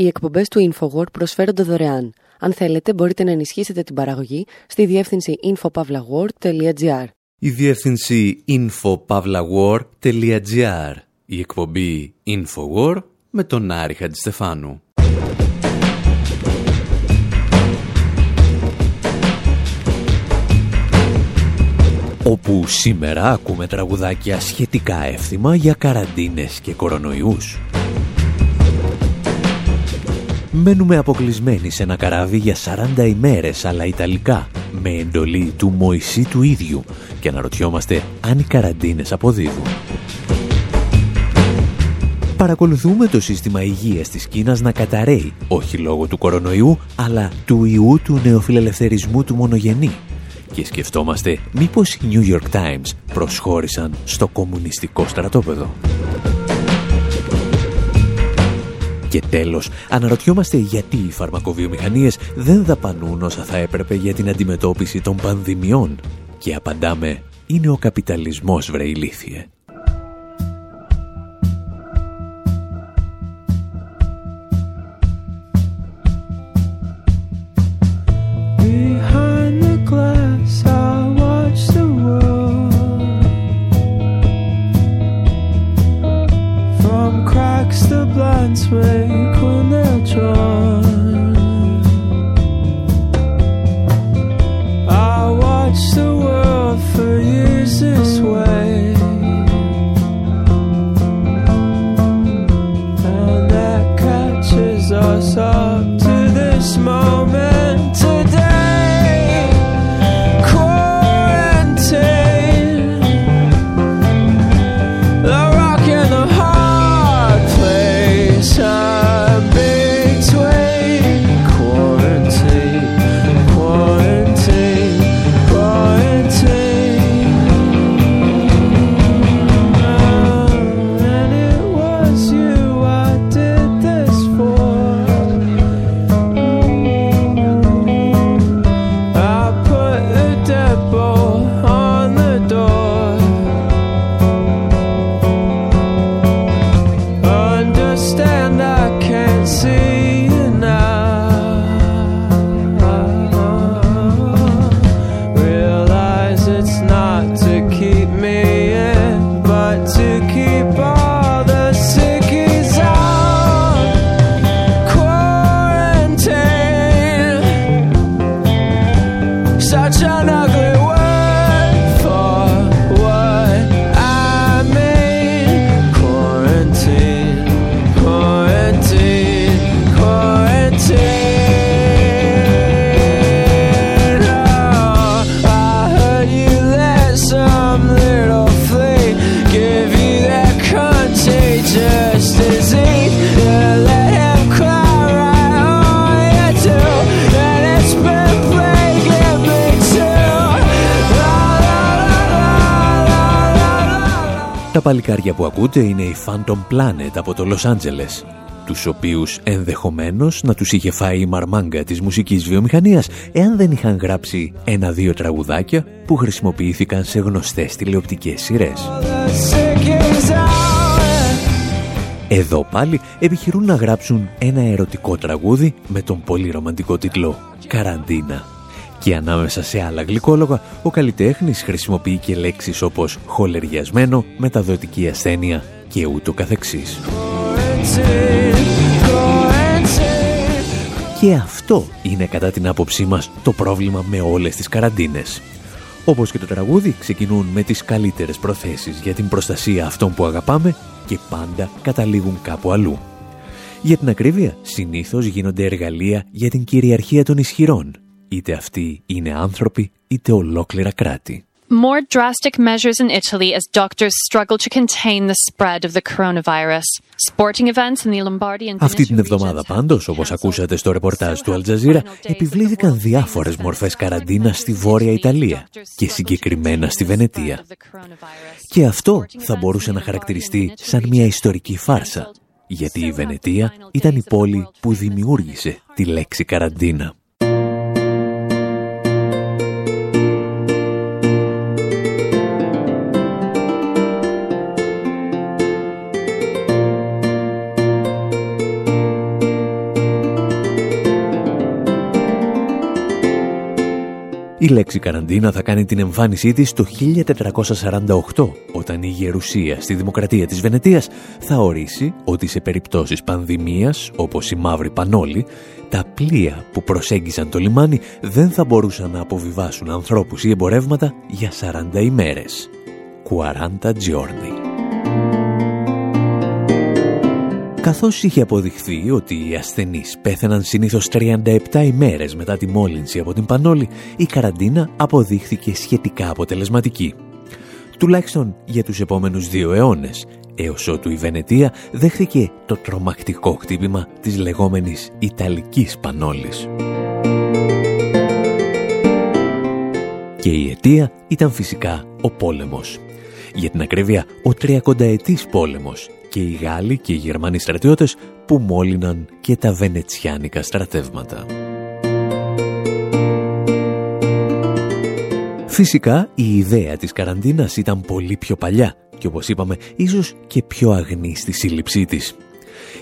Οι εκπομπές του InfoWord προσφέρονται δωρεάν. Αν θέλετε, μπορείτε να ενισχύσετε την παραγωγή στη διεύθυνση infopavlagor.gr. Η διεύθυνση infopavlagor.gr. Η εκπομπή InfoWord με τον Άρη Χατζηστεφάνου. όπου σήμερα ακούμε τραγουδάκια σχετικά εύθυμα για καραντίνες και κορονοϊούς. Μένουμε αποκλεισμένοι σε ένα καράβι για 40 ημέρες, αλλά ιταλικά, με εντολή του Μωυσή του ίδιου και αναρωτιόμαστε αν οι καραντίνες αποδίδουν. Παρακολουθούμε το σύστημα υγείας της Κίνας να καταραίει, όχι λόγω του κορονοϊού, αλλά του ιού του νεοφιλελευθερισμού του μονογενή. Και σκεφτόμαστε μήπως οι New York Times προσχώρησαν στο κομμουνιστικό στρατόπεδο. Και τέλος, αναρωτιόμαστε γιατί οι φαρμακοβιομηχανίες δεν δαπανούν όσα θα έπρεπε για την αντιμετώπιση των πανδημιών. Και απαντάμε, είναι ο καπιταλισμός βρε ηλίθιε. its way. Τα παλικάρια που ακούτε είναι οι Phantom Planet από το Los Angeles, τους οποίους ενδεχομένως να τους είχε φάει η μαρμάγκα της μουσικής βιομηχανίας εάν δεν είχαν γράψει ένα-δύο τραγουδάκια που χρησιμοποιήθηκαν σε γνωστές τηλεοπτικές σειρές. Εδώ πάλι επιχειρούν να γράψουν ένα ερωτικό τραγούδι με τον πολύ ρομαντικό τίτλο «Καραντίνα». Και ανάμεσα σε άλλα γλυκόλογα, ο καλλιτέχνης χρησιμοποιεί και λέξεις όπως χολεριασμένο, μεταδοτική ασθένεια και ούτω καθεξής. Και αυτό είναι κατά την άποψή μας το πρόβλημα με όλες τις καραντίνες. Όπως και το τραγούδι, ξεκινούν με τις καλύτερες προθέσεις για την προστασία αυτών που αγαπάμε και πάντα καταλήγουν κάπου αλλού. Για την ακρίβεια, συνήθως γίνονται εργαλεία για την κυριαρχία των ισχυρών είτε αυτοί είναι άνθρωποι είτε ολόκληρα κράτη. More drastic measures in Italy as doctors struggle to contain the spread of the coronavirus. Sporting events in the Lombardy and Αυτή την εβδομάδα πάντως, όπως ακούσατε στο ρεπορτάζ του Αλτζαζίρα, επιβλήθηκαν διάφορες μορφές καραντίνας στη Βόρεια Ιταλία και συγκεκριμένα στη Βενετία. Και αυτό θα μπορούσε να χαρακτηριστεί σαν μια ιστορική φάρσα, γιατί η Βενετία ήταν η πόλη που δημιούργησε τη λέξη καραντίνα. Η λέξη καραντίνα θα κάνει την εμφάνισή της το 1448, όταν η Γερουσία στη Δημοκρατία της Βενετίας θα ορίσει ότι σε περιπτώσεις πανδημίας, όπως η Μαύρη Πανόλη, τα πλοία που προσέγγιζαν το λιμάνι δεν θα μπορούσαν να αποβιβάσουν ανθρώπους ή εμπορεύματα για 40 ημέρες. 40 giorni. Καθώς είχε αποδειχθεί ότι οι ασθενείς πέθαιναν συνήθως 37 ημέρες μετά τη μόλυνση από την πανόλη, η καραντίνα αποδείχθηκε σχετικά αποτελεσματική. Τουλάχιστον για τους επόμενους δύο αιώνες, έως ότου η Βενετία δέχθηκε το τρομακτικό χτύπημα της λεγόμενης Ιταλικής Πανόλης. Και η αιτία ήταν φυσικά ο πόλεμος. Για την ακρίβεια, ο 30ετής πόλεμος και οι Γάλλοι και οι Γερμανοί στρατιώτες που μόλυναν και τα βενετσιάνικα στρατεύματα. Φυσικά η ιδέα της καραντίνας ήταν πολύ πιο παλιά και όπως είπαμε ίσως και πιο αγνή στη σύλληψή της.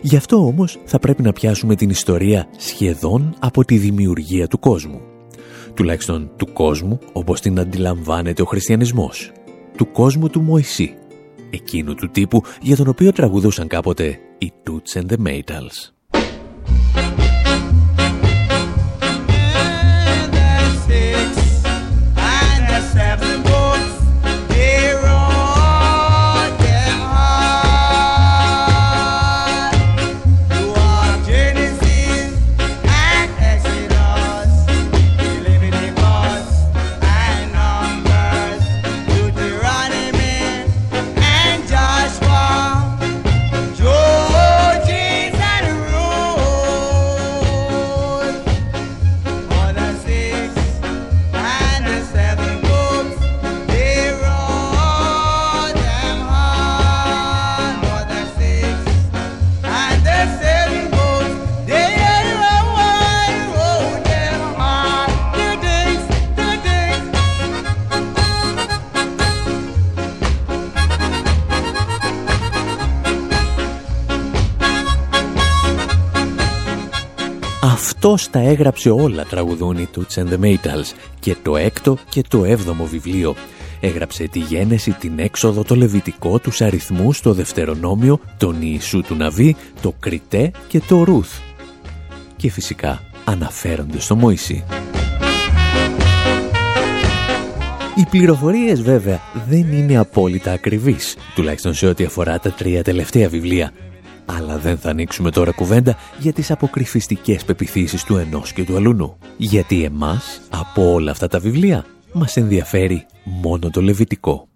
Γι' αυτό όμως θα πρέπει να πιάσουμε την ιστορία σχεδόν από τη δημιουργία του κόσμου. Τουλάχιστον του κόσμου όπως την αντιλαμβάνεται ο χριστιανισμός. Του κόσμου του Μωυσή εκείνου του τύπου για τον οποίο τραγουδούσαν κάποτε οι Toots and the Maytals. Αυτός τα έγραψε όλα τραγουδούν οι Toots and the Maytals και το έκτο και το έβδομο βιβλίο. Έγραψε τη γένεση, την έξοδο, το λεβιτικό, τους αριθμούς, το δευτερονόμιο, τον Ιησού του Ναβί, το Κριτέ και το Ρούθ. Και φυσικά αναφέρονται στο Μωυσή. Οι πληροφορίες βέβαια δεν είναι απόλυτα ακριβείς, τουλάχιστον σε ό,τι αφορά τα τρία τελευταία βιβλία, αλλά δεν θα ανοίξουμε τώρα κουβέντα για τις αποκρυφιστικές πεπιθήσεις του ενός και του αλουνού. Γιατί εμάς, από όλα αυτά τα βιβλία, μας ενδιαφέρει μόνο το λεβιτικό.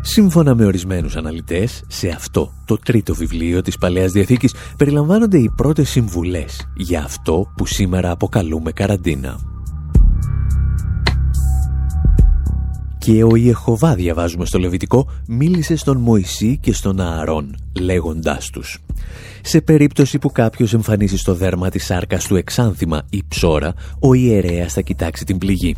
Σύμφωνα με ορισμένους αναλυτές, σε αυτό το τρίτο βιβλίο της Παλαιάς Διαθήκης περιλαμβάνονται οι πρώτες συμβουλές για αυτό που σήμερα αποκαλούμε καραντίνα. Και ο Ιεχωβά, διαβάζουμε στο Λεβιτικό, μίλησε στον Μωυσή και στον Ααρών, λέγοντάς τους. Σε περίπτωση που κάποιος εμφανίσει στο δέρμα της σάρκας του εξάνθημα ή ψώρα, ο ιερέας θα κοιτάξει την πληγή.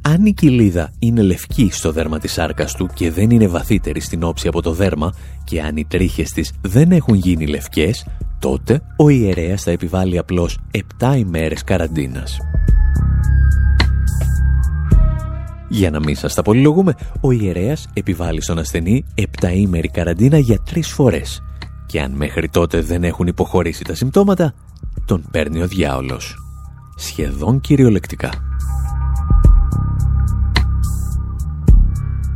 Αν η κοιλίδα είναι λευκή στο δέρμα της σάρκας του και δεν είναι βαθύτερη στην όψη από το δέρμα και αν οι τρίχες της δεν έχουν γίνει λευκές, τότε ο ιερέας θα επιβάλλει απλώς 7 ημέρες καραντίνας. Για να μην σας τα πολυλογούμε, ο ιερέας επιβάλλει στον ασθενή επταήμερη καραντίνα για τρεις φορές και αν μέχρι τότε δεν έχουν υποχωρήσει τα συμπτώματα, τον παίρνει ο διάολος. Σχεδόν κυριολεκτικά.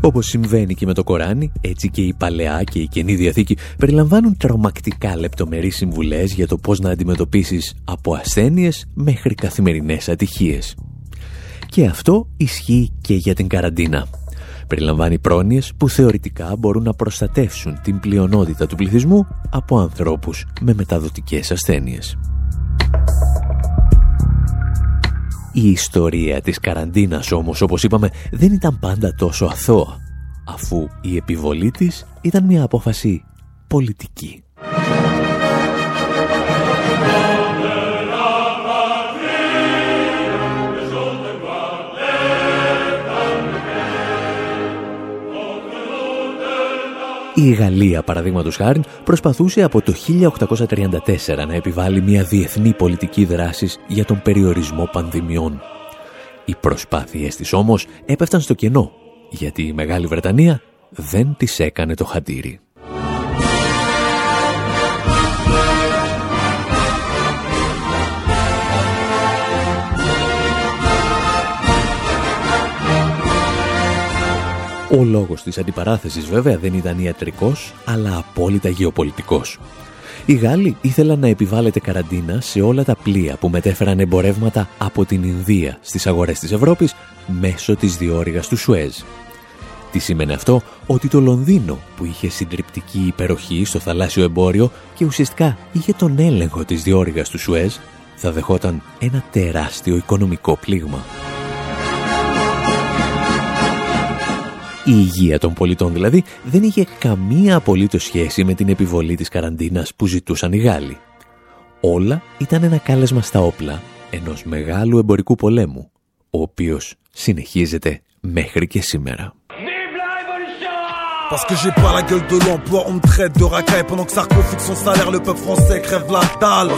Όπως συμβαίνει και με το Κοράνι, έτσι και η Παλαιά και η Καινή Διαθήκη περιλαμβάνουν τρομακτικά λεπτομερείς συμβουλές για το πώς να αντιμετωπίσεις από ασθένειες μέχρι καθημερινές ατυχίες. Και αυτό ισχύει και για την καραντίνα. Περιλαμβάνει πρόνοιες που θεωρητικά μπορούν να προστατεύσουν την πλειονότητα του πληθυσμού από ανθρώπους με μεταδοτικές ασθένειες. Η ιστορία της καραντίνας όμως, όπως είπαμε, δεν ήταν πάντα τόσο αθώα, αφού η επιβολή της ήταν μια απόφαση πολιτική. Η Γαλλία, παραδείγματος χάρη, προσπαθούσε από το 1834 να επιβάλλει μια διεθνή πολιτική δράσης για τον περιορισμό πανδημιών. Οι προσπάθειές της όμως έπεφταν στο κενό, γιατί η Μεγάλη Βρετανία δεν τις έκανε το χαντήρι. Ο λόγος της αντιπαράθεσης βέβαια δεν ήταν ιατρικός, αλλά απόλυτα γεωπολιτικός. Οι Γάλλοι ήθελαν να επιβάλλεται καραντίνα σε όλα τα πλοία που μετέφεραν εμπορεύματα από την Ινδία στις αγορές της Ευρώπης μέσω της διόρυγας του Σουέζ. Τι σημαίνει αυτό, ότι το Λονδίνο που είχε συντριπτική υπεροχή στο θαλάσσιο εμπόριο και ουσιαστικά είχε τον έλεγχο της διόρυγας του Σουέζ, θα δεχόταν ένα τεράστιο οικονομικό πλήγμα. Η υγεία των πολιτών δηλαδή δεν είχε καμία απολύτως σχέση με την επιβολή της καραντίνας που ζητούσαν οι Γάλλοι. Όλα ήταν ένα κάλεσμα στα όπλα ενός μεγάλου εμπορικού πολέμου, ο οποίος συνεχίζεται μέχρι και σήμερα. Parce que j'ai pas la gueule de l'emploi, on me traite de racaille pendant que Sarko fixe son salaire, le peuple français crève la dalle.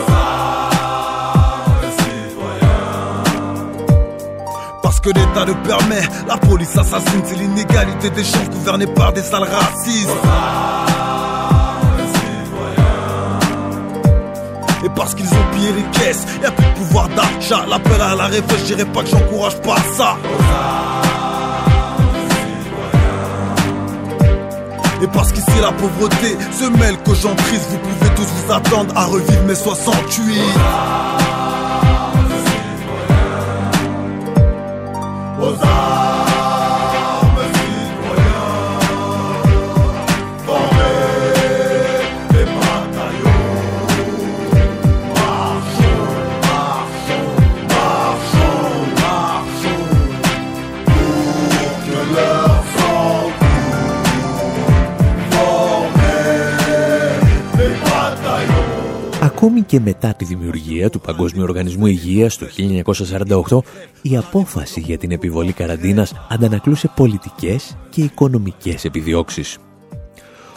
Que l'État le permet. La police assassine, c'est l'inégalité des chances gouvernée par des sales racistes. Et parce qu'ils ont pillé les caisses, y'a plus de pouvoir d'achat. L'appel à la révolte, je dirais pas que j'encourage pas ça. Et parce qu'ici la pauvreté se mêle que j'en prise, vous pouvez tous vous attendre à revivre mes 68. Και μετά τη δημιουργία του Παγκόσμιου Οργανισμού Υγείας το 1948, η απόφαση για την επιβολή καραντίνας αντανακλούσε πολιτικές και οικονομικές επιδιώξεις.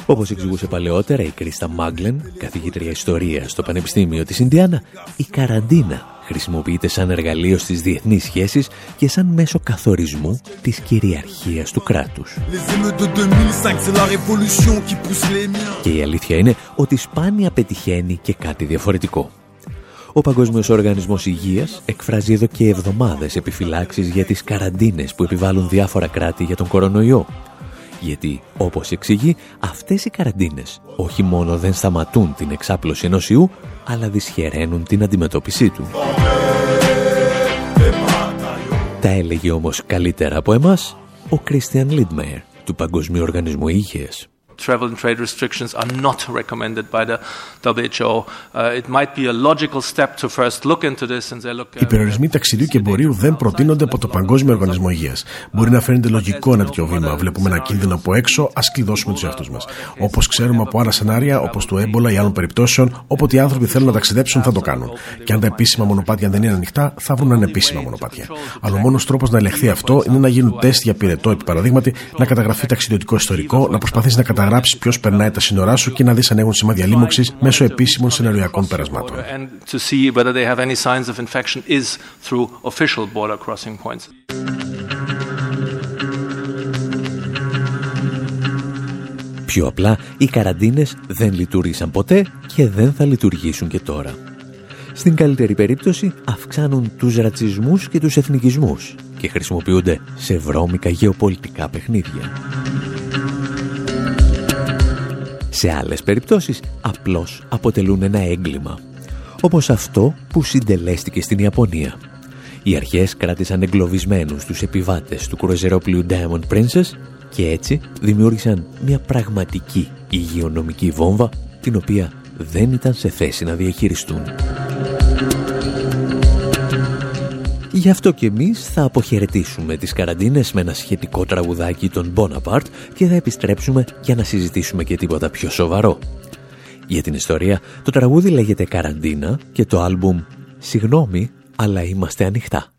Όπως εξηγούσε παλαιότερα η Κρίστα Μάγκλεν, καθηγήτρια ιστορίας στο Πανεπιστήμιο της Ινδιάνα, η καραντίνα χρησιμοποιείται σαν εργαλείο στις διεθνείς σχέσεις και σαν μέσο καθορισμού της κυριαρχίας του κράτους. Και η αλήθεια είναι ότι σπάνια πετυχαίνει και κάτι διαφορετικό. Ο Παγκόσμιος Οργανισμός Υγείας εκφράζει εδώ και εβδομάδες επιφυλάξεις για τις καραντίνες που επιβάλλουν διάφορα κράτη για τον κορονοϊό. Γιατί, όπως εξηγεί, αυτές οι καραντίνες όχι μόνο δεν σταματούν την εξάπλωση ενός ιού, αλλά δυσχεραίνουν την αντιμετώπιση του. Τα έλεγε όμως καλύτερα από εμάς ο Κρίστιαν Λίντμεερ του Παγκοσμίου Οργανισμού Υγείας travel and trade restrictions are not recommended by the WHO. Uh, it might be a logical step to first look into this and say, look. Οι περιορισμοί ταξιδιού και εμπορίου δεν προτείνονται από το Παγκόσμιο Οργανισμό Υγείας. Μπορεί να φαίνεται λογικό ένα τέτοιο βήμα. Βλέπουμε ένα κίνδυνο από έξω, ας κλειδώσουμε τους εαυτούς μας. Όπως ξέρουμε από άλλα σενάρια, όπως του έμπολα ή άλλων περιπτώσεων, όποτε οι άνθρωποι θέλουν να ταξιδέψουν θα το κάνουν. Και αν τα επίσημα μονοπάτια δεν είναι ανοιχτά, θα βρουν ανεπίσημα μονοπάτια. Αλλά ο μόνος τρόπος να ελεγχθεί αυτό είναι να γίνουν τεστ για πυρετό, επί παραδείγματι, να καταγραφεί ταξιδιωτικό ιστορικό, να προσπαθήσει να καταγράψει ποιος περνάει τα σύνορά σου και να δεις αν έχουν σημάδια λίμωξης μέσω επίσημων σεναριακών περασμάτων. Πιο απλά, οι καραντίνες δεν λειτουργήσαν ποτέ και δεν θα λειτουργήσουν και τώρα. Στην καλύτερη περίπτωση αυξάνουν τους ρατσισμούς και τους εθνικισμούς και χρησιμοποιούνται σε βρώμικα γεωπολιτικά παιχνίδια. Σε άλλες περιπτώσεις απλώς αποτελούν ένα έγκλημα. Όπως αυτό που συντελέστηκε στην Ιαπωνία. Οι αρχές κράτησαν εγκλωβισμένους τους επιβάτες του κρουαζερόπλιου Diamond Princess και έτσι δημιούργησαν μια πραγματική υγειονομική βόμβα την οποία δεν ήταν σε θέση να διαχειριστούν. Γι' αυτό και εμείς θα αποχαιρετήσουμε τις καραντίνες με ένα σχετικό τραγουδάκι των Bonaparte και θα επιστρέψουμε για να συζητήσουμε και τίποτα πιο σοβαρό. Για την ιστορία, το τραγούδι λέγεται «Καραντίνα» και το άλμπουμ «Συγγνώμη, αλλά είμαστε ανοιχτά».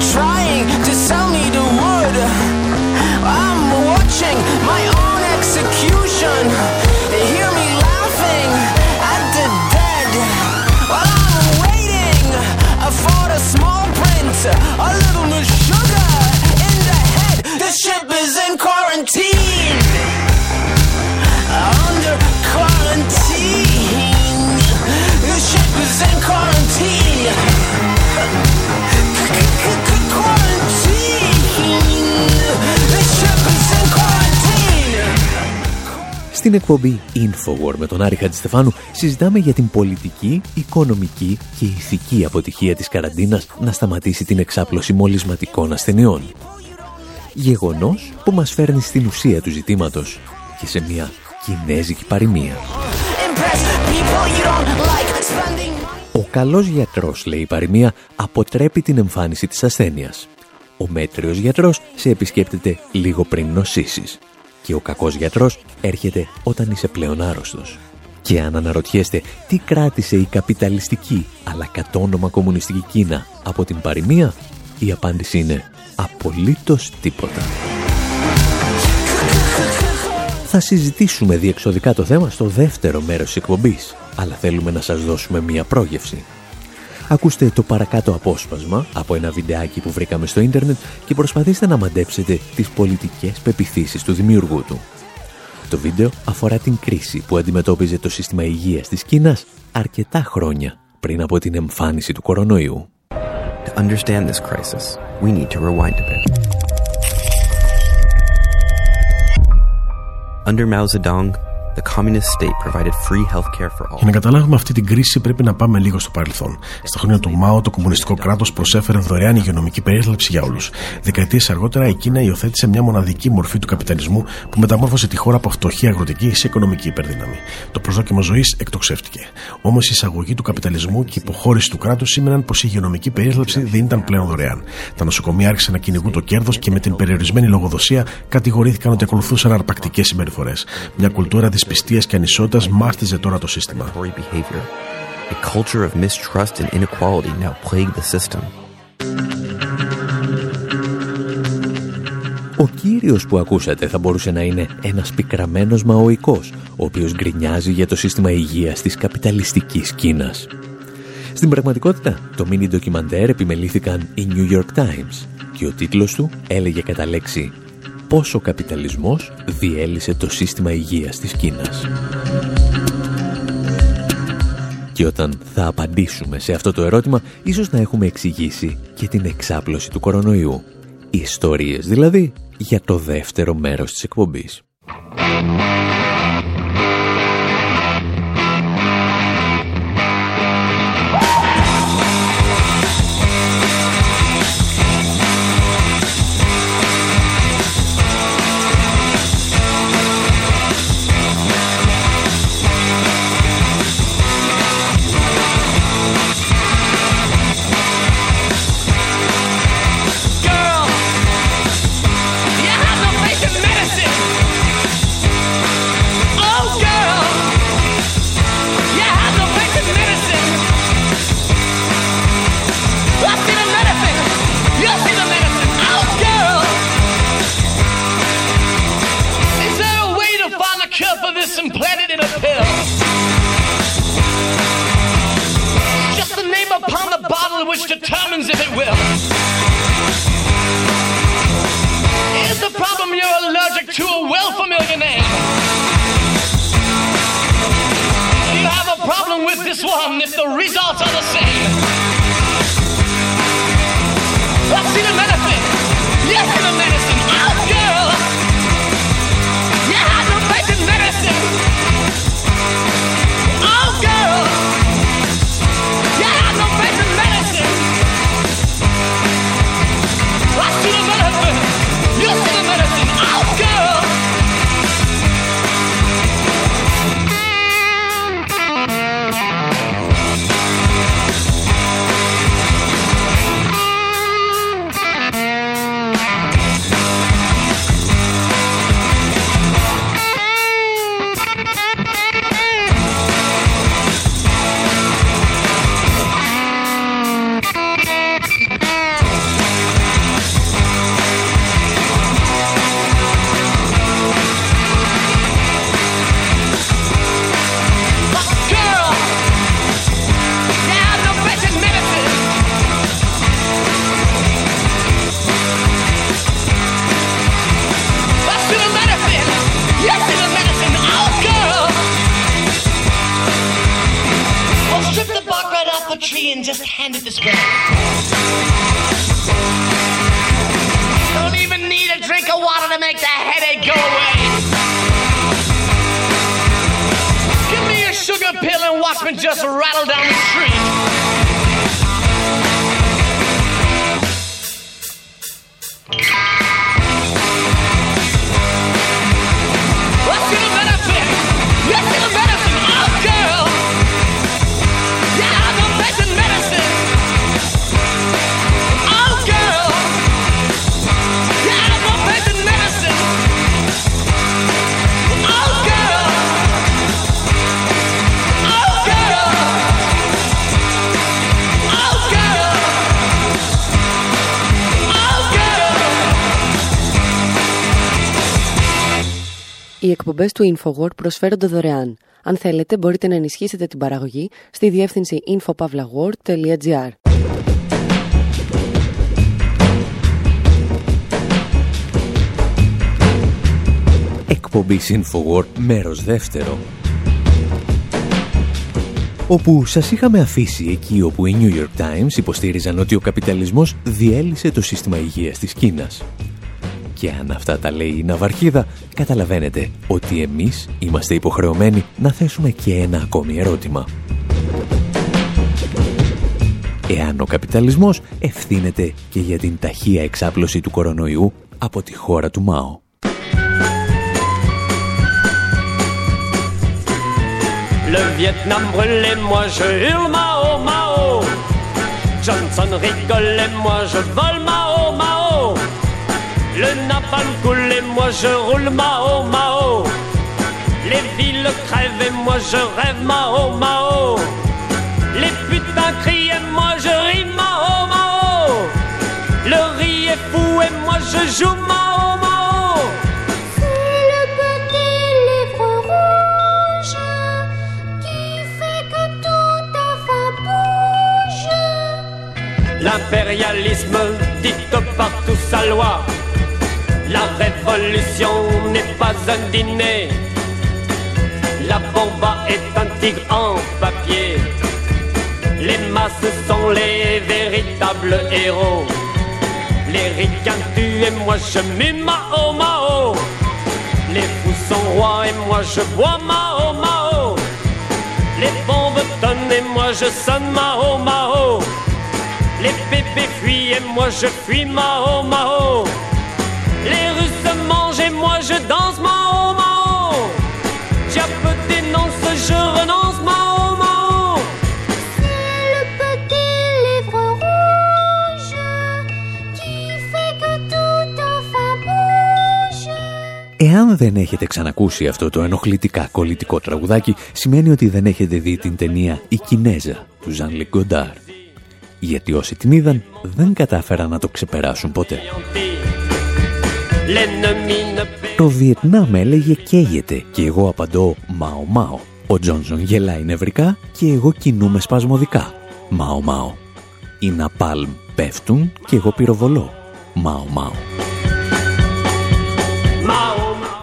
Trying to sell me the wood. I'm watching my own execution. Στην εκπομπή Infowar με τον Άρη Χατζηστεφάνου συζητάμε για την πολιτική, οικονομική και ηθική αποτυχία της καραντίνας να σταματήσει την εξάπλωση μολυσματικών ασθενειών. Γεγονός που μας φέρνει στην ουσία του ζητήματος και σε μια κινέζικη παροιμία. Ο καλός γιατρός, λέει η παροιμία, αποτρέπει την εμφάνιση της ασθένειας. Ο μέτριος γιατρός σε επισκέπτεται λίγο πριν νοσήσεις. Και ο κακός γιατρός έρχεται όταν είσαι πλέον άρρωστος. Και αν αναρωτιέστε τι κράτησε η καπιταλιστική αλλά κατόνομα κομμουνιστική Κίνα από την παροιμία, η απάντηση είναι απολύτως τίποτα. Θα συζητήσουμε διεξοδικά το θέμα στο δεύτερο μέρος της εκπομπής, αλλά θέλουμε να σας δώσουμε μία πρόγευση. Ακούστε το παρακάτω απόσπασμα από ένα βιντεάκι που βρήκαμε στο ίντερνετ και προσπαθήστε να μαντέψετε τις πολιτικές πεπιθήσεις του δημιουργού του. Το βίντεο αφορά την κρίση που αντιμετώπιζε το σύστημα υγείας της Κίνας αρκετά χρόνια πριν από την εμφάνιση του κορονοϊού. To understand this crisis, we need to rewind a bit. Under Mao Zedong, the communist state provided free health care for all. Για να καταλάβουμε αυτή την κρίση, πρέπει να πάμε λίγο στο παρελθόν. Στα χρόνια του Μάο, το κομμουνιστικό κράτος προσέφερε δωρεάν υγειονομική περίθαλψη για όλους. Δεκαετίες αργότερα, η Κίνα υιοθέτησε μια μοναδική μορφή του καπιταλισμού που μεταμόρφωσε τη χώρα από φτωχή αγροτική σε οικονομική υπερδύναμη. Το προσδόκιμο ζωής εκτοξεύτηκε. Όμως η εισαγωγή του καπιταλισμού και η υποχώρηση του κράτους σήμαιναν πως η υγειονομική περίθαλψη δεν ήταν πλέον δωρεάν. Τα νοσοκομεία άρχισαν να κυνηγούν το κέρδος και με την περιορισμένη λογοδοσία κατηγορήθηκαν ότι ακολουθούσαν αρπακτικές συμπεριφορές. Μια κουλτούρα δυσπιστίας και ανισότητας μάστιζε τώρα το σύστημα. predatory behavior. A culture of mistrust and inequality now plagued the system. Ο κύριος που ακούσατε θα μπορούσε να είναι ένας πικραμένος μαοϊκός, ο οποίος γκρινιάζει για το σύστημα υγείας της καπιταλιστικής Κίνας. Στην πραγματικότητα, το μίνι ντοκιμαντέρ επιμελήθηκαν οι New York Times και ο τίτλος του έλεγε κατά λέξη «Πώς ο καπιταλισμός διέλυσε το σύστημα υγείας της Κίνας». Και όταν θα απαντήσουμε σε αυτό το ερώτημα, ίσως να έχουμε εξηγήσει και την εξάπλωση του κορονοϊού. Οι ιστορίες δηλαδή για το δεύτερο μέρος της εκπομπής. Will. Is the problem you're allergic to a well familiar name? Do you have a problem with this one if the results are the same? Οι εκπομπές του InfoWord προσφέρονται δωρεάν. Αν θέλετε, μπορείτε να ενισχύσετε την παραγωγή στη διεύθυνση infopavlagor.gr. Εκπομπή Infowar μέρος δεύτερο όπου σας είχαμε αφήσει εκεί όπου οι New York Times υποστήριζαν ότι ο καπιταλισμός διέλυσε το σύστημα υγείας της Κίνας. Και αν αυτά τα λέει η Ναυαρχίδα, καταλαβαίνετε ότι εμείς είμαστε υποχρεωμένοι να θέσουμε και ένα ακόμη ερώτημα. Εάν ο καπιταλισμός ευθύνεται και για την ταχεία εξάπλωση του κορονοϊού από τη χώρα του Μάο. Le Vietnam brûlait, moi je hurle Mao Mao. Johnson rigolait, moi je vole Mao Mao. Le napalm coulait, moi je roule Mao Mao. Les villes crèvent et moi je rêve Mao Mao. Les putains crient et moi je ris Mao Mao. Le riz est fou et moi je joue Mao Mao. C'est le petit livre rouge qui fait que tout enfin bouge. L'impérialisme dicte partout sa loi. La révolution n'est pas un dîner. La bomba est un tigre en papier. Les masses sont les véritables héros. Les ricains tuent et moi je Mao Mao. Les fous sont rois et moi je bois Mao Mao. Les bombes tonnent et moi je sonne Mao Mao. Les bébés fuient et moi je fuis Mao Mao. Je danse Mao Mao. Diap dénonce, je renonce Mao Mao. C'est le petit livre rouge qui fait que tout enfin bouge. Εάν δεν έχετε ξανακούσει αυτό το ενοχλητικά κολλητικό τραγουδάκι, σημαίνει ότι δεν έχετε δει την ταινία «Η Κινέζα» του Ζαν Λιγκοντάρ. Γιατί όσοι την είδαν δεν κατάφεραν να το ξεπεράσουν ποτέ. L'ennemi ne paie Το Βιετνάμ έλεγε καίγεται και εγώ απαντώ «Μαο Μαο». Ο Τζόνσον γελάει νευρικά και εγώ κινούμαι σπασμωδικά. «Μαο Μαο». Οι Ναπάλμ πέφτουν και εγώ πυροβολώ. «Μαο Μαο».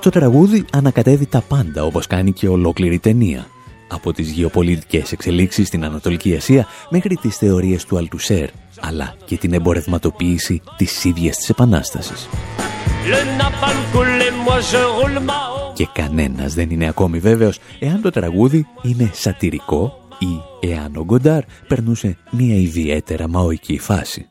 Το τραγούδι ανακατεύει τα πάντα όπως κάνει και ολόκληρη ταινία. από τις γεωπολιτικές εξελίξεις στην Ανατολική Ασία μέχρι τις θεωρίες του Αλτουσέρ, αλλά και την εμπορευματοποίηση της ίδιας της Επανάστασης. Και κανένας δεν είναι ακόμη βέβαιος εάν το τραγούδι είναι σατυρικό ή εάν ο Γκοντάρ περνούσε μια ιδιαίτερα μαοική φάση.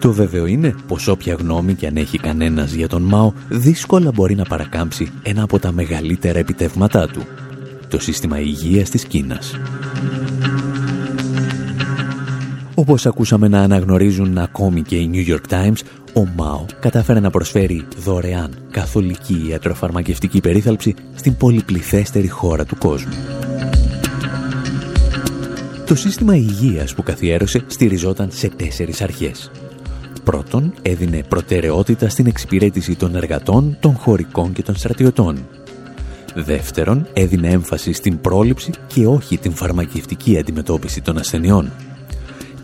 Το βέβαιο είναι πως όποια γνώμη και αν έχει κανένας για τον Μάο δύσκολα μπορεί να παρακάμψει ένα από τα μεγαλύτερα επιτεύγματά του, το σύστημα υγείας της Κίνας. Όπως ακούσαμε να αναγνωρίζουν ακόμη και οι New York Times, ο ΜΑΟ κατάφερε να προσφέρει δωρεάν καθολική ιατροφαρμακευτική περίθαλψη στην πολυπληθέστερη χώρα του κόσμου. Το σύστημα υγείας που καθιέρωσε στηριζόταν σε τέσσερις αρχές. Πρώτον, έδινε προτεραιότητα στην εξυπηρέτηση των εργατών, των χωρικών και των στρατιωτών. Δεύτερον, έδινε έμφαση στην πρόληψη και όχι την φαρμακευτική αντιμετώπιση των ασθενειών.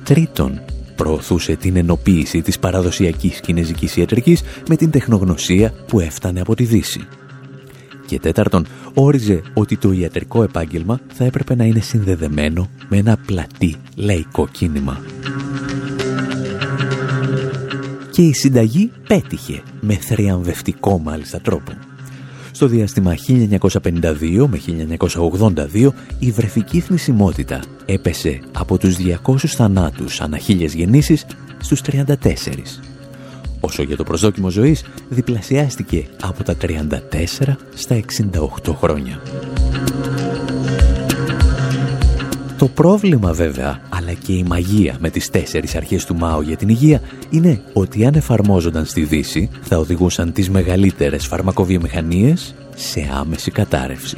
Τρίτον, προωθούσε την ενοποίηση της παραδοσιακής κινέζικης ιατρικής με την τεχνογνωσία που έφτανε από τη Δύση. Και τέταρτον, όριζε ότι το ιατρικό επάγγελμα θα έπρεπε να είναι συνδεδεμένο με ένα πλατή λαϊκό κίνημα. Και η συνταγή πέτυχε, με θριαμβευτικό μάλιστα τρόπο. Στο διάστημα 1952 με 1982 η βρεφική θνησιμότητα έπεσε από τους 200 θανάτους ανά χίλιες γεννήσεις στους 34. Όσο για το προσδόκιμο ζωής διπλασιάστηκε από τα 34 στα 68 χρόνια. Το πρόβλημα βέβαια, αλλά και η μαγεία με τις τέσσερις αρχές του ΜΑΟ για την υγεία είναι ότι αν εφαρμόζονταν στη Δύση θα οδηγούσαν τις μεγαλύτερες φαρμακοβιομηχανίες σε άμεση κατάρρευση.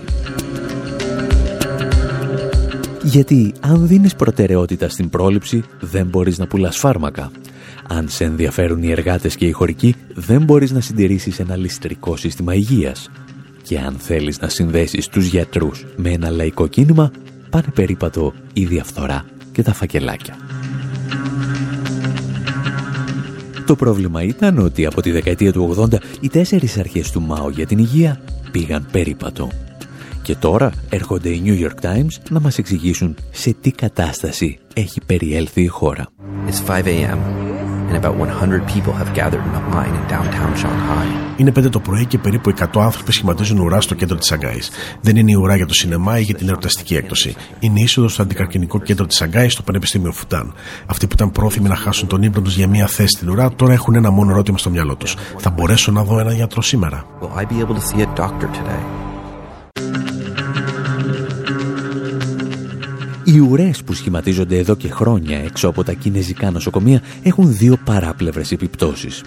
Γιατί αν δίνεις προτεραιότητα στην πρόληψη δεν μπορείς να πουλάς φάρμακα. Αν σε ενδιαφέρουν οι εργάτες και οι χωρικοί δεν μπορείς να συντηρήσεις ένα ληστρικό σύστημα υγείας. Και αν θέλεις να συνδέσεις τους γιατρούς με ένα λαϊκό κίνημα πάνε περίπατο η διαφθορά και τα φακελάκια. Το πρόβλημα ήταν ότι από τη δεκαετία του 80 οι τέσσερις αρχές του ΜΑΟ για την υγεία πήγαν περίπατο. Και τώρα έρχονται οι New York Times να μας εξηγήσουν σε τι κατάσταση έχει περιέλθει η χώρα. It's 5 a.m. and about 100 people have gathered in a line in downtown Shanghai. Είναι 5 το πρωί και περίπου 100 άνθρωποι σχηματίζουν ουρά στο κέντρο της Σαγκάης. Δεν είναι η ουρά για το σινεμά ή για την ερωταστική έκδοση. Είναι η είσοδος στο αντικαρκυνικό κέντρο της Σαγκάης στο Πανεπιστήμιο Φουτάν. Αυτοί που ήταν πρόθυμοι να χάσουν τον ύπνο τους για μία θέση στην ουρά τώρα έχουν ένα μόνο ερώτημα στο μυαλό τους. Θα μπορέσω να δω έναν γιατρό σήμερα; Will I be able to see a doctor today? Οι ουρές που σχηματίζονται εδώ και χρόνια έξω από τα κινέζικα νοσοκομεία έχουν δύο παράπλευρες επιπτώσεις.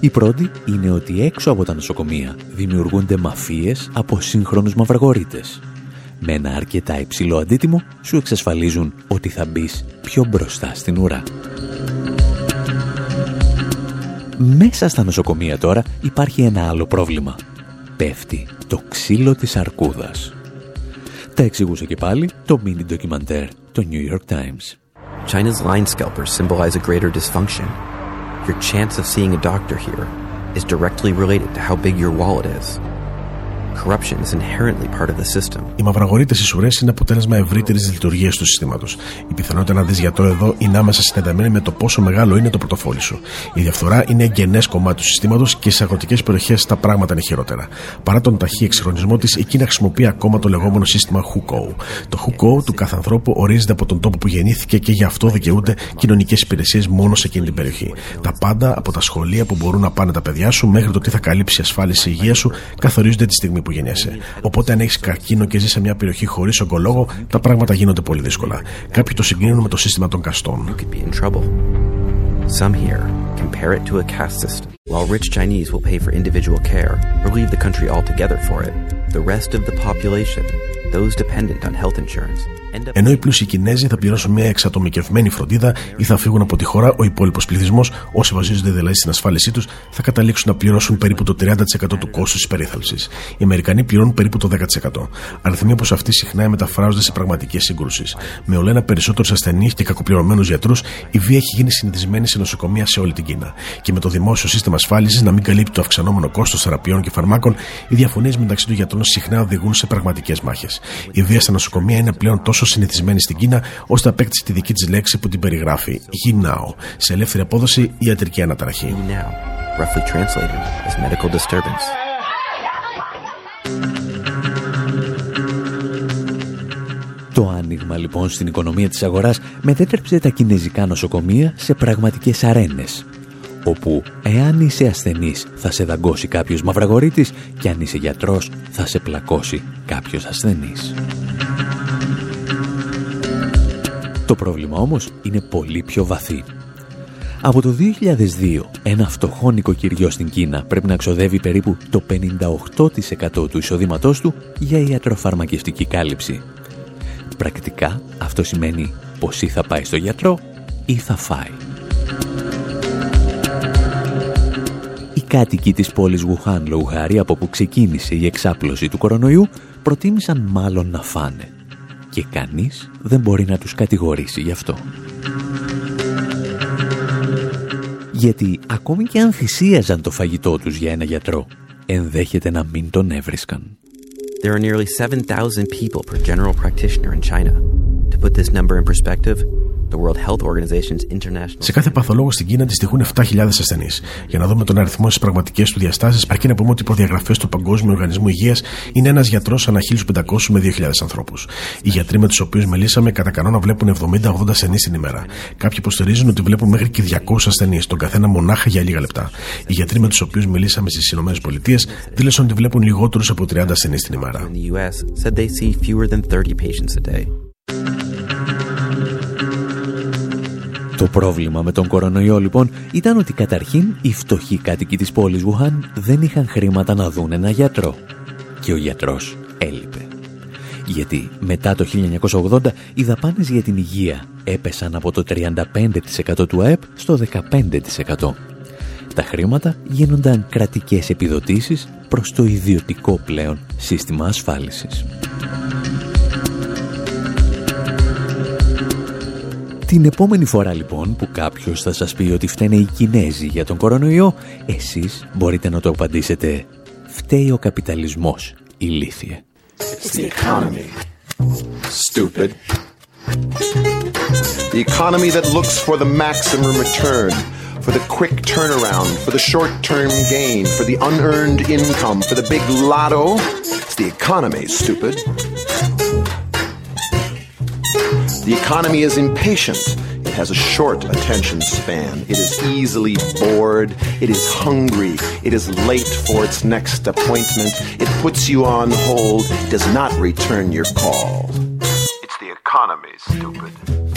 Η πρώτη είναι ότι έξω από τα νοσοκομεία δημιουργούνται μαφίες από σύγχρονους μαυραγορείτες. Με ένα αρκετά υψηλό αντίτιμο σου εξασφαλίζουν ότι θα μπεις πιο μπροστά στην ουρά. Μέσα στα νοσοκομεία τώρα υπάρχει ένα άλλο πρόβλημα. Πέφτει το ξύλο της αρκούδας. Τα εξηγούσε και πάλι το mini ντοκιμαντέρ το New York Times. China's line scalpers symbolize a greater dysfunction. Your chance of seeing a doctor here is directly related to how big your wallet is. Corruption is inherently part of the system. Οι μαυραγωρίτε ισουρέ είναι αποτέλεσμα ευρύτερης λειτουργίας του συστήματος. Η πιθανότητα να δεις γιατρό εδώ είναι άμεσα συνδεδεμένη με το πόσο μεγάλο είναι το πορτοφόλι σου. Η διαφθορά είναι εγγενές κομμάτι του συστήματος και στι αγροτικές περιοχές τα πράγματα είναι χειρότερα. Παρά τον ταχύ εξυγχρονισμό της, η Κίνα χρησιμοποιεί ακόμα το λεγόμενο σύστημα Hukou. Το Hukou του κάθε ανθρώπου ορίζεται από τον τόπο που γεννήθηκε και γι' αυτό δικαιούνται κοινωνικές υπηρεσίες μόνο σε εκείνη την περιοχή. Τα πάντα από τα σχολεία που μπορούν να πάνε τα παιδιά σου μέχρι το τι θα καλύψει η ασφάλιση υγείας σου καθορίζονται τη στιγμή Οπότε, αν έχεις καρκίνο και ζεις σε μια περιοχή χωρίς ογκολόγο, τα πράγματα γίνονται πολύ δύσκολα. Κάποιοι το συγκρίνουν με το σύστημα των καστών. Κάποιοι το συγκρίνουν με το σύστημα των καστών those dependent on health insurance end up Ενώ οι πλούσιοι Κινέζοι θα πληρώσουν μια εξατομικευμένη φροντίδα ή θα φύγουν από τη χώρα, ο υπόλοιπος πληθυσμός, όσοι βασίζονται δηλαδή στην ασφάλισή τους, θα καταλήξουν να πληρώσουν περίπου το 30% του κόστους της περίθαλψης. Οι Αμερικανοί πληρώνουν περίπου το 10%. Αριθμοί όπως αυτοί συχνά μεταφράζονται σε πραγματικές σύγκρουσεις. Με ολένα περισσότερους ασθενείς και κακοπληρωμένους γιατρούς, η βία έχει γίνει συνηθισμένη σε νοσοκομεία σε όλη την Κίνα. Και με το δημόσιο σύστημα ασφάλισης να μην καλύπτει το αυξανόμενο κόστος θεραπείων και φαρμάκων, οι διαφωνίες μεταξύ των γιατρών συχνά οδηγούν σε πραγματικές μάχες. Η βία στα νοσοκομεία είναι πλέον τόσο συνηθισμένη στην Κίνα, ώστε απέκτησε τη δική της λέξη που την περιγράφει, γυμνάο, σε ελεύθερη απόδοση ιατρική αναταραχή. now, roughly translated as medical disturbance. Το άνοιγμα λοιπόν στην οικονομία της αγοράς μετέτρεψε τα κινέζικα νοσοκομεία σε πραγματικές αρένες όπου εάν είσαι ασθενής θα σε δαγκώσει κάποιος μαυραγορίτης και αν είσαι γιατρός θα σε πλακώσει κάποιος ασθενής. Το πρόβλημα όμως είναι πολύ πιο βαθύ. Από το 2002, ένα φτωχό νοικοκυριό στην Κίνα πρέπει να ξοδεύει περίπου το 58% του εισοδήματός του για ιατροφαρμακευτική κάλυψη. Πρακτικά αυτό σημαίνει πως ή θα πάει στο γιατρό ή θα φάει. Κάτοικοι της πόλης Γουχάν, λόγου χάρη, από που ξεκίνησε η εξάπλωση του κορονοϊού, προτίμησαν μάλλον να φάνε. Και κανείς δεν μπορεί να τους κατηγορήσει γι' αυτό. Γιατί ακόμη και αν θυσίαζαν το φαγητό τους για ένα γιατρό, ενδέχεται να μην τον έβρισκαν. There are nearly 7,000 people per general practitioner in China. To put this number in perspective, the World Health Organization's international Σε κάθε παθολόγο στην Κίνα αντιστοιχούν 7.000 ασθενείς. Για να δούμε τον αριθμό στις πραγματικές του διαστάσεις, αρκεί να πούμε ότι οι προδιαγραφές του Παγκόσμιου Οργανισμού Υγείας είναι ένας γιατρός ανά 1.500 με 2.000 ανθρώπους. Οι γιατροί με τους οποίους μιλήσαμε κατά κανόνα βλέπουν 70-80 ασθενείς την ημέρα. Κάποιοι υποστηρίζουν ότι βλέπουν μέχρι και 200 ασθενείς, τον καθένα μονάχα για λίγα λεπτά. Οι γιατροί με τους οποίους μιλήσαμε στις ΗΠΑ δήλωσαν ότι βλέπουν λιγότερους από 30 ασθενείς την ημέρα. Το πρόβλημα με τον κορονοϊό λοιπόν ήταν ότι καταρχήν οι φτωχοί κάτοικοι της πόλης Γουχάν δεν είχαν χρήματα να δουν ένα γιατρό. Και ο γιατρός έλειπε. Γιατί μετά το 1980 οι δαπάνες για την υγεία έπεσαν από το 35% του ΑΕΠ στο 15%. Τα χρήματα γίνονταν κρατικές επιδοτήσεις προς το ιδιωτικό πλέον σύστημα ασφάλισης. Την επόμενη φορά λοιπόν που κάποιος θα σας πει ότι φταίνε οι Κινέζοι για τον κορονοϊό, εσείς μπορείτε να το απαντήσετε «Φταίει ο καπιταλισμός, ηλίθιε». It's the economy. Stupid. The economy that looks for the maximum return, for the quick turnaround, for the short term gain, for the unearned income, for the big lotto. It's the economy, stupid. The economy is impatient. It has a short attention span. It is easily bored. It is hungry. It is late for its next appointment. It puts you on hold. Does not return your call. It's the economy, stupid.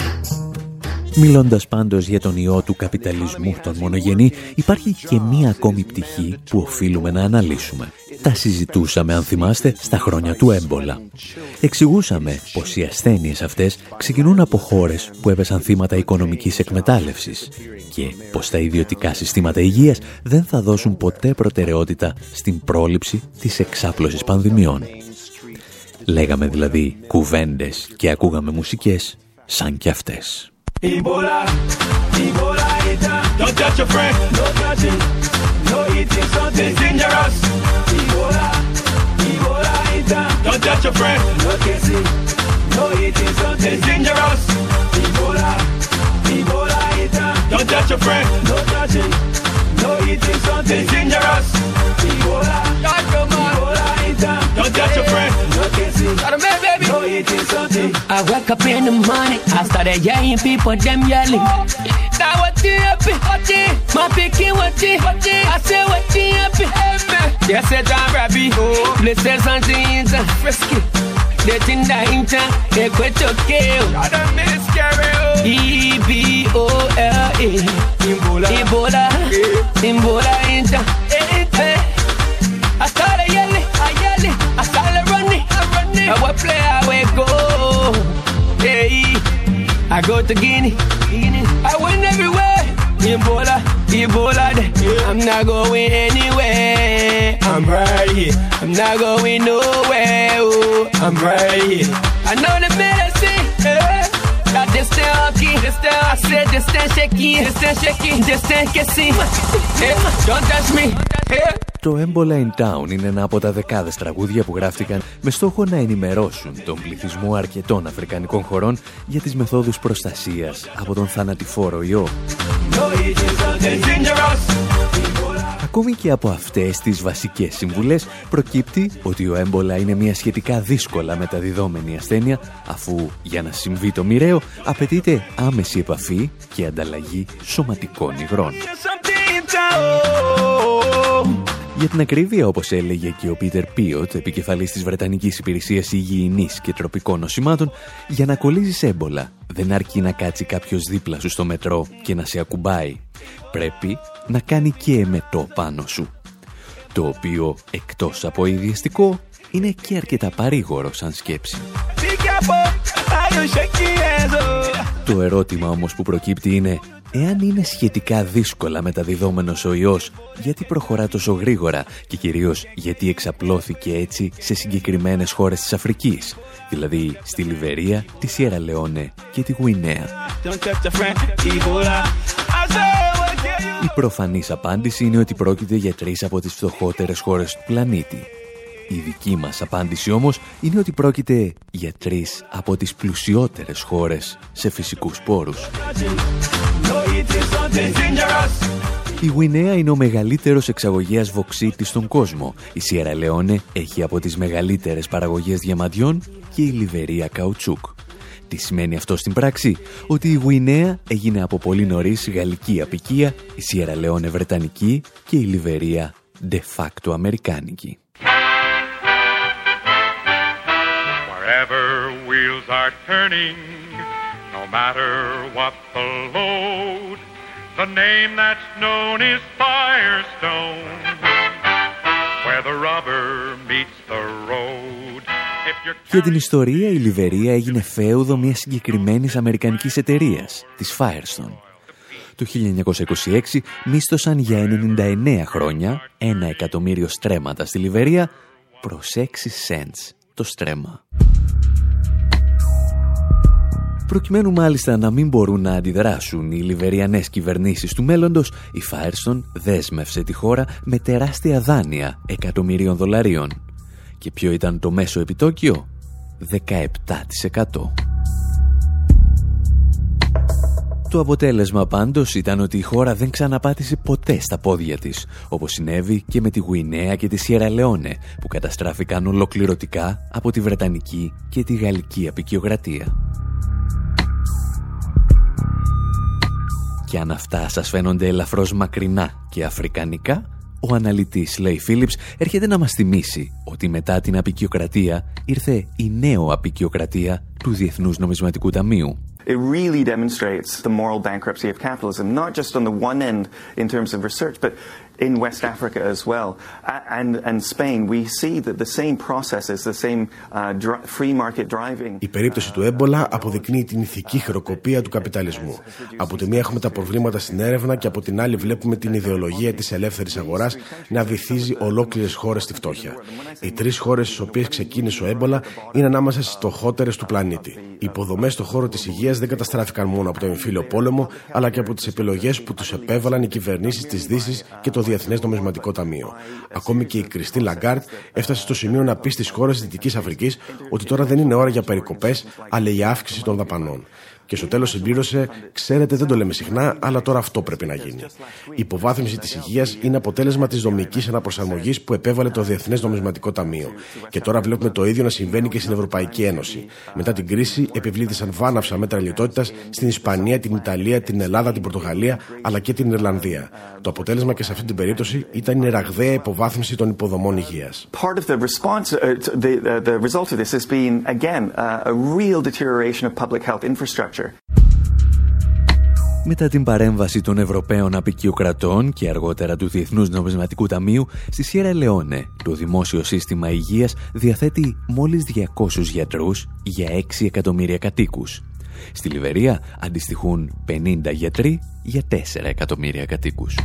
Μιλώντας πάντως για τον ιό του καπιταλισμού των μονογενή, υπάρχει και μία ακόμη πτυχή που οφείλουμε να αναλύσουμε. Τα συζητούσαμε, αν θυμάστε, στα χρόνια του έμπολα. Εξηγούσαμε πως οι ασθένειες αυτές ξεκινούν από χώρες που έπεσαν θύματα οικονομικής εκμετάλλευσης και πως τα ιδιωτικά συστήματα υγείας δεν θα δώσουν ποτέ προτεραιότητα στην πρόληψη της εξάπλωσης πανδημιών. Λέγαμε δηλαδή κουβέντες και ακούγαμε μουσικές σαν κι αυτές. Ebola, Ebola eater. Don't touch your friend, no touching. No eating something dangerous. Ebola, Ebola eater. Don't touch your friend, no kissing. No eating something dangerous. Ebola, Ebola eater. Don't touch your friend, no touching. No eating something dangerous. Ebola, Ebola eater. Don't touch your friend, no kissing. Eating something. I wake up in the morning, I started yelling, people them yelling. Now what you happy? What you? My picking what you? What you? I say what you happy? Yes, it's a rabbi. Places on the inside, frisky. They think that incha, they quit your kill. I don't miss carry I style run it, I run it. I play, I will go. Hey, I go to Guinea. I win everywhere. Ebola, Ebola. I'm not going anywhere. I'm right here. I'm not going nowhere. Oh, I'm right here. I know the medicine. Hey. Got this down, hockey, this down. I said this down, shaky, this down, shaky, this down, kissy. Yeah. Don't touch me. Yeah. Το Ebola in Town είναι ένα από τα δεκάδες τραγούδια που γράφτηκαν με στόχο να ενημερώσουν τον πληθυσμό αρκετών αφρικανικών χωρών για τις μεθόδους προστασίας από τον θανατηφόρο ιό. Ακόμη και από αυτές τις βασικές συμβουλές προκύπτει ότι ο έμπολα είναι μια σχετικά δύσκολα μεταδιδόμενη ασθένεια αφού για να συμβεί το μοιραίο απαιτείται άμεση επαφή και ανταλλαγή σωματικών υγρών. Για την ακρίβεια, όπως έλεγε και ο Πίτερ Πίοτ, επικεφαλής της Βρετανικής Υπηρεσίας Υγιεινής και Τροπικών Νοσημάτων, για να κολλήσεις έμπολα δεν αρκεί να κάτσει κάποιος δίπλα σου στο μετρό και να σε ακουμπάει. Πρέπει να κάνει και εμετό πάνω σου. Το οποίο, εκτός από ιδιαιστικό, είναι και αρκετά παρήγορο σαν σκέψη. Το ερώτημα όμως που προκύπτει είναι Εάν είναι σχετικά δύσκολα μεταδιδόμενος ο ιός, γιατί προχωρά τόσο γρήγορα και κυρίως γιατί εξαπλώθηκε έτσι σε συγκεκριμένες χώρες της Αφρικής, δηλαδή στη Λιβερία, τη Σιέρα Λεόνε και τη Γουινέα. Η προφανής απάντηση είναι ότι πρόκειται για τρεις από τις φτωχότερες χώρες του πλανήτη. Η δική μας απάντηση όμως είναι ότι πρόκειται για τρεις από τις πλουσιότερες χώρες σε φυσικούς πόρους. Η Γουινέα είναι ο μεγαλύτερος εξαγωγέας βοξίτης στον κόσμο. Η Σιέρα Λεόνε έχει από τις μεγαλύτερες παραγωγές διαμαντιών και η Λιβερία καουτσούκ. Τι σημαίνει αυτό στην πράξη; Ότι η Γουινέα έγινε από πολύ νωρίς γαλλική απικία, η Σιέρα Λεόνε βρετανική και η Λιβερία de facto αμερικάνικη. Wherever wheels are turning, no matter what the load, the name that's known is Firestone. Where the rubber meets the road. Για την ιστορία, η Λιβερία έγινε φέουδο μιας συγκεκριμένης αμερικανικής εταιρείας, της Firestone. Το 1926 μίσθωσαν για 99 χρόνια ένα εκατομμύριο στρέμματα στη Λιβερία προς 6 cents το στρέμμα. Προκειμένου μάλιστα να μην μπορούν να αντιδράσουν οι λιβεριανές κυβερνήσεις του μέλλοντος, η Firestone δέσμευσε τη χώρα με τεράστια δάνεια εκατομμυρίων δολαρίων. Και ποιο ήταν το μέσο επιτόκιο; 17%. Το αποτέλεσμα πάντως ήταν ότι η χώρα δεν ξαναπάτησε ποτέ στα πόδια της, όπως συνέβη και με τη Γουινέα και τη Σιέρα Λεόνε, που καταστράφηκαν ολοκληρωτικά από τη Βρετανική και τη Γαλλική απεικιοκρατία. Και αν αυτά σας φαίνονται ελαφρώς μακρινά και αφρικανικά, ο αναλυτής Λέι Φίλιπς έρχεται να μας θυμίσει ότι μετά την απεικιοκρατία ήρθε η νέο απεικιοκρατία του Διεθνούς Νομισματικού Ταμείου. It really demonstrates the moral bankruptcy of capitalism, not just on the one end in terms of research, but in West Africa as well. And, and Spain, we see that the same processes, the same uh, free market driving. Η περίπτωση του έμπολα αποδεικνύει την ηθική χρεοκοπία του καπιταλισμού. Από τη μία έχουμε τα προβλήματα στην έρευνα και από την άλλη βλέπουμε την ιδεολογία της ελεύθερης αγοράς να βυθίζει ολόκληρες χώρες στη φτώχεια. Οι τρεις χώρες στις οποίες ξεκίνησε ο έμπολα είναι ανάμεσα στις φτωχότερες του πλανήτη. Οι υποδομές στον χώρο της υγείας δεν καταστράφηκαν μόνο από το εμφύλιο πόλεμο, αλλά και από τις επιλογές που τους επέβαλαν οι κυβερνήσεις της Δύσης και το Διεθνές Νομισματικό Ταμείο. Ακόμη και η Κριστίν Λαγκάρντ έφτασε στο σημείο να πει στις χώρες τη Δυτικής Αφρικής ότι τώρα δεν είναι ώρα για περικοπές, αλλά για αύξηση των δαπανών. Και στο τέλος συμπλήρωσε: Ξέρετε, δεν το λέμε συχνά, αλλά τώρα αυτό πρέπει να γίνει. Η υποβάθμιση της υγείας είναι αποτέλεσμα της δομικής αναπροσαρμογής που επέβαλε το Διεθνές Νομισματικό Ταμείο. Και τώρα βλέπουμε το ίδιο να συμβαίνει και στην Ευρωπαϊκή Ένωση. Μετά την κρίση, επιβλήθησαν βάναυσα μέτρα λιτότητας στην Ισπανία, την Ιταλία, την Ελλάδα, την Πορτογαλία, αλλά και την Ιρλανδία. Το αποτέλεσμα και σε αυτή την περίπτωση ήταν η ραγδαία υποβάθμιση των υποδομών υγείας. Part of the response, uh, the, uh, the result of this has been, again, uh, a real deterioration of public health infrastructure. Μετά την παρέμβαση των Ευρωπαίων απεικιοκρατών και αργότερα του Διεθνούς Νομισματικού Ταμείου, στη Σιέρα Λεόνε το δημόσιο σύστημα υγείας διαθέτει μόλις 200 γιατρούς για 6 εκατομμύρια κατοίκους. Στη Λιβερία αντιστοιχούν 50 γιατροί για 4 εκατομμύρια κατοίκους.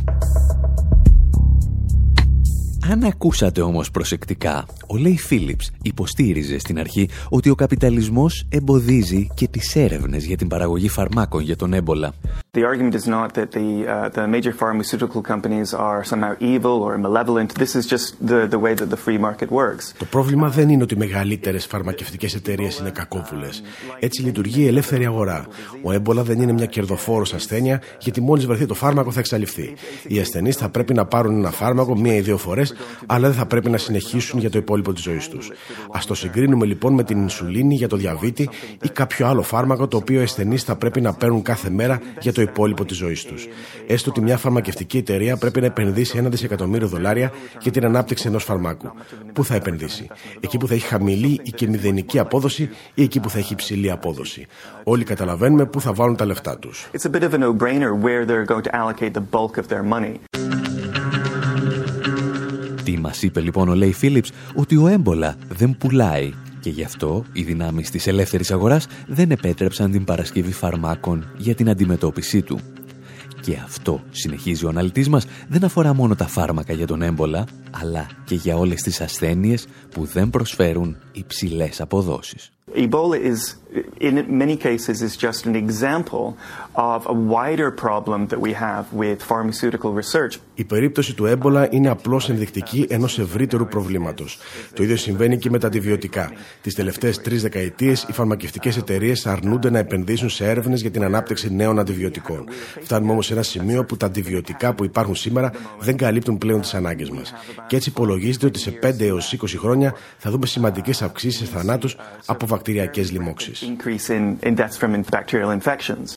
Αν ακούσατε όμως προσεκτικά, ο Λέι Φίλιπς υποστήριζε στην αρχή ότι ο καπιταλισμός εμποδίζει και τις έρευνες για την παραγωγή φαρμάκων για τον έμπολα. The argument is not that the, uh, the major pharmaceutical companies are somehow evil or malevolent. This is just the, the way that the free market works. Το πρόβλημα δεν είναι ότι οι μεγαλύτερες φαρμακευτικές εταιρείες είναι κακόβουλες. Έτσι λειτουργεί η ελεύθερη αγορά. Ο έμπολα δεν είναι μια κερδοφόρος ασθένεια, γιατί μόλις βρεθεί το φάρμακο θα εξαλειφθεί. Οι ασθενείς θα πρέπει να πάρουν ένα φάρμακο μία ή δύο φορές, αλλά δεν θα πρέπει να συνεχίσουν για το υπόλοιπο της ζωής τους. Α το συγκρίνουμε λοιπόν με την ινσουλίνη για το διαβήτη ή κάποιο άλλο φάρμακο το οποίο οι ασθενείς θα πρέπει να παίρνουν κάθε μέρα για το υπόλοιπο της ζωής τους. Έστω ότι μια φαρμακευτική εταιρεία πρέπει να επενδύσει ένα δισεκατομμύριο δολάρια για την ανάπτυξη ενός φαρμάκου. Πού θα επενδύσει, εκεί που θα έχει χαμηλή ή και μηδενική απόδοση ή εκεί που θα έχει υψηλή απόδοση. Όλοι καταλαβαίνουμε πού θα βάλουν τα λεφτά τους. It's a bit of a no-brainer where they're going to allocate the bulk of their money. Τι μας είπε λοιπόν ο Λέι Φίλιπς ότι ο έμπολα δεν πουλάει και γι' αυτό οι δυνάμεις της ελεύθερης αγοράς δεν επέτρεψαν την παρασκευή φαρμάκων για την αντιμετώπιση του. Και αυτό, συνεχίζει ο αναλυτής μας, δεν αφορά μόνο τα φάρμακα για τον έμπολα, αλλά και για όλες τις ασθένειες που δεν προσφέρουν υψηλές αποδόσεις. Ebola is, in many cases, is just an example of a wider problem that we have with pharmaceutical research. Η περίπτωση του έμπολα είναι απλώς ενδεικτική ενός ευρύτερου προβλήματος. Το ίδιο συμβαίνει και με τα αντιβιωτικά. Τις τελευταίες τρεις δεκαετίες, οι φαρμακευτικές εταιρείες αρνούνται να επενδύσουν σε έρευνες για την ανάπτυξη νέων αντιβιωτικών. Φτάνουμε όμως σε ένα σημείο που τα αντιβιωτικά που υπάρχουν σήμερα δεν καλύπτουν πλέον τις ανάγκες μας. Και έτσι υπολογίζεται ότι σε 5 έως 20 χρόνια θα δούμε σημαντικές αυξήσεις σε θανάτους από βακτηριακές λοιμώξεις. Increase in, in deaths from bacterial infections.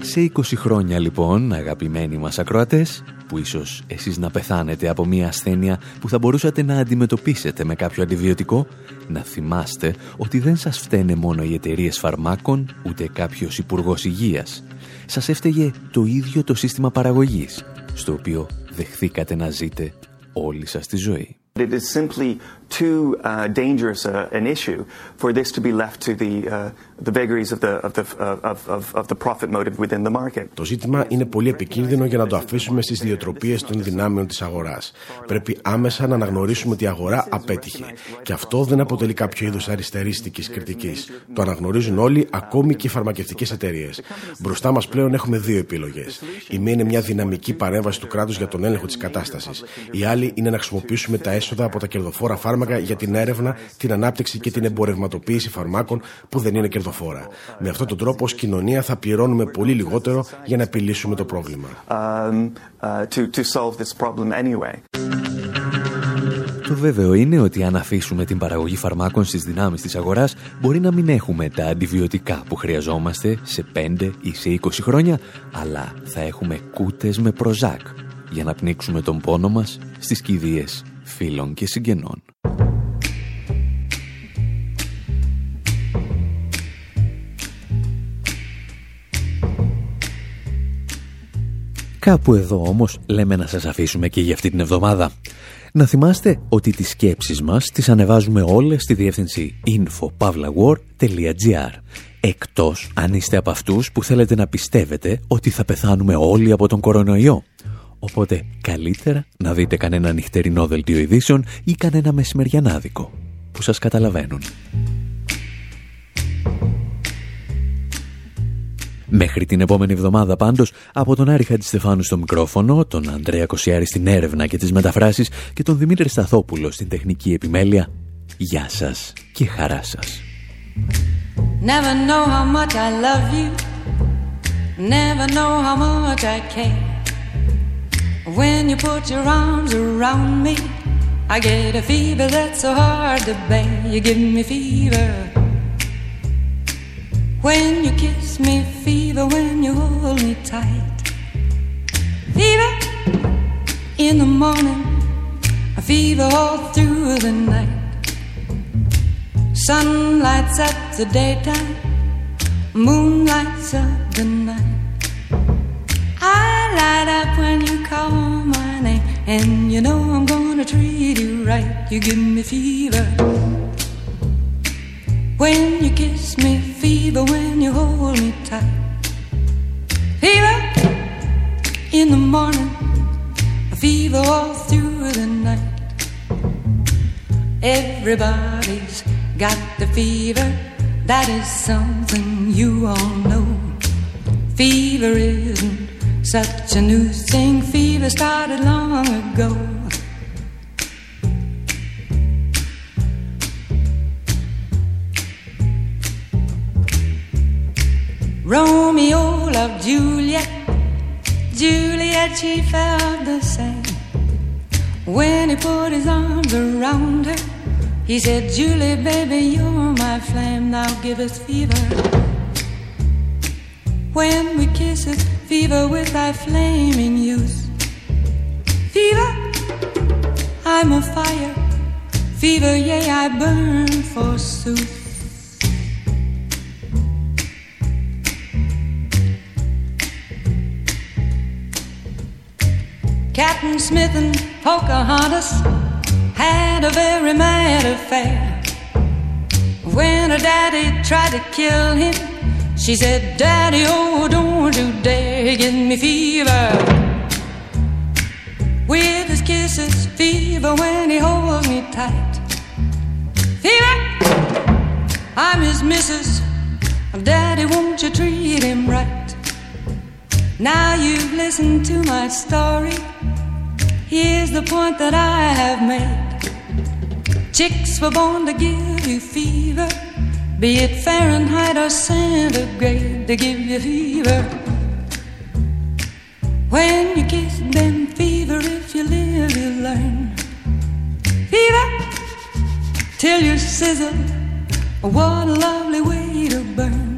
Σε 20 χρόνια λοιπόν, αγαπημένοι μας ακροατές, που ίσως εσείς να πεθάνετε από μια ασθένεια που θα μπορούσατε να αντιμετωπίσετε με κάποιο αντιβιωτικό, να θυμάστε ότι δεν σας φταίνε μόνο οι εταιρείες φαρμάκων, ούτε κάποιος υπουργός υγείας. Σας έφταιγε το ίδιο το σύστημα παραγωγής, στο οποίο δεχθήκατε να ζείτε όλη σας τη ζωή. It is simply too uh, dangerous uh, an issue for this to be left to the uh, the vagaries of the of the of, of, of the profit motive within the market. Το ζήτημα είναι πολύ επικίνδυνο για να το αφήσουμε στις ιδιοτροπίε των δυνάμεων της αγοράς. Πρέπει άμεσα να αναγνωρίσουμε ότι η αγορά απέτυχε. Και αυτό δεν αποτελεί κάποιο είδου αριστερίστικης κριτικής. Το αναγνωρίζουν όλοι, ακόμη και οι φαρμακευτικές εταιρείες. Μπροστά μας πλέον έχουμε δύο επιλογές. Η μία είναι μια δυναμική παρέμβαση του κράτους για τον έλεγχο της κατάστασης. Η άλλη είναι να χρησιμοποιήσουμε τα έσοδα από τα κερδοφόρα φάρμακα για την έρευνα, την ανάπτυξη και την εμπορευματοποίηση φαρμάκων που δεν είναι κερδοφόρα. Με αυτόν τον τρόπο, ως κοινωνία θα πληρώνουμε πολύ λιγότερο για να επιλύσουμε το πρόβλημα. Um, uh, to to solve this problem anyway. Το βέβαιο είναι ότι αν αφήσουμε την παραγωγή φαρμάκων στις δυνάμεις της αγοράς, μπορεί να μην έχουμε τα αντιβιωτικά που χρειαζόμαστε σε 5 ή σε 20 χρόνια, αλλά θα έχουμε κούτες με προζάκ για να πνίξουμε τον πόνο μας στις κηδείες φίλων και συγγενών. Κάπου εδώ όμως λέμε να σας αφήσουμε και για αυτή την εβδομάδα. Να θυμάστε ότι τις σκέψεις μας τις ανεβάζουμε όλες στη διεύθυνση infopavlawar.gr εκτός αν είστε από αυτούς που θέλετε να πιστεύετε ότι θα πεθάνουμε όλοι από τον κορονοϊό. Οπότε καλύτερα να δείτε κανένα νυχτερινό δελτίο ειδήσεων ή κανένα μεσημεριανάδικο που σας καταλαβαίνουν. Μέχρι την επόμενη εβδομάδα πάντως, από τον Άρη Χατζηστεφάνου στο μικρόφωνο, τον Ανδρέα Κοσιάρη στην έρευνα και τις μεταφράσεις και τον Δημήτρη Σταθόπουλο στην τεχνική επιμέλεια, γεια σας και χαρά σας. Never know how much I love you. Never know how much I care. When you put your arms around me, I get a fever that's so hard to bear. You give me fever. When you kiss me, fever when you hold me tight. Fever in the morning, a fever all through the night. Sun lights up the daytime, moon lights up the night. Light up when you call my name, and you know I'm gonna treat you right. You give me fever. When you kiss me, fever when you hold me tight. Fever in the morning, fever all through the night. Everybody's got the fever, that is something you all know. Fever isn't such a new thing, fever started long ago. Romeo loved Juliet, Juliet, she felt the same. When he put his arms around her, he said, Julie, baby, you're my flame, now give us fever. When we kiss it, fever with thy flaming youth. Fever, I'm a fire. Fever, yea, I burn forsooth. Captain Smith and Pocahontas had a very mad affair. When her daddy tried to kill him, she said, Daddy, oh, don't you dare give me fever. With his kisses, fever when he holds me tight. Fever, I'm his missus. Daddy, won't you treat him right? Now you've listened to my story. Here's the point that I have made. Chicks were born to give you fever, be it Fahrenheit or centigrade, they give you fever. When you kiss them, fever, if you live, you learn. Fever, till you sizzle. What a lovely way to burn.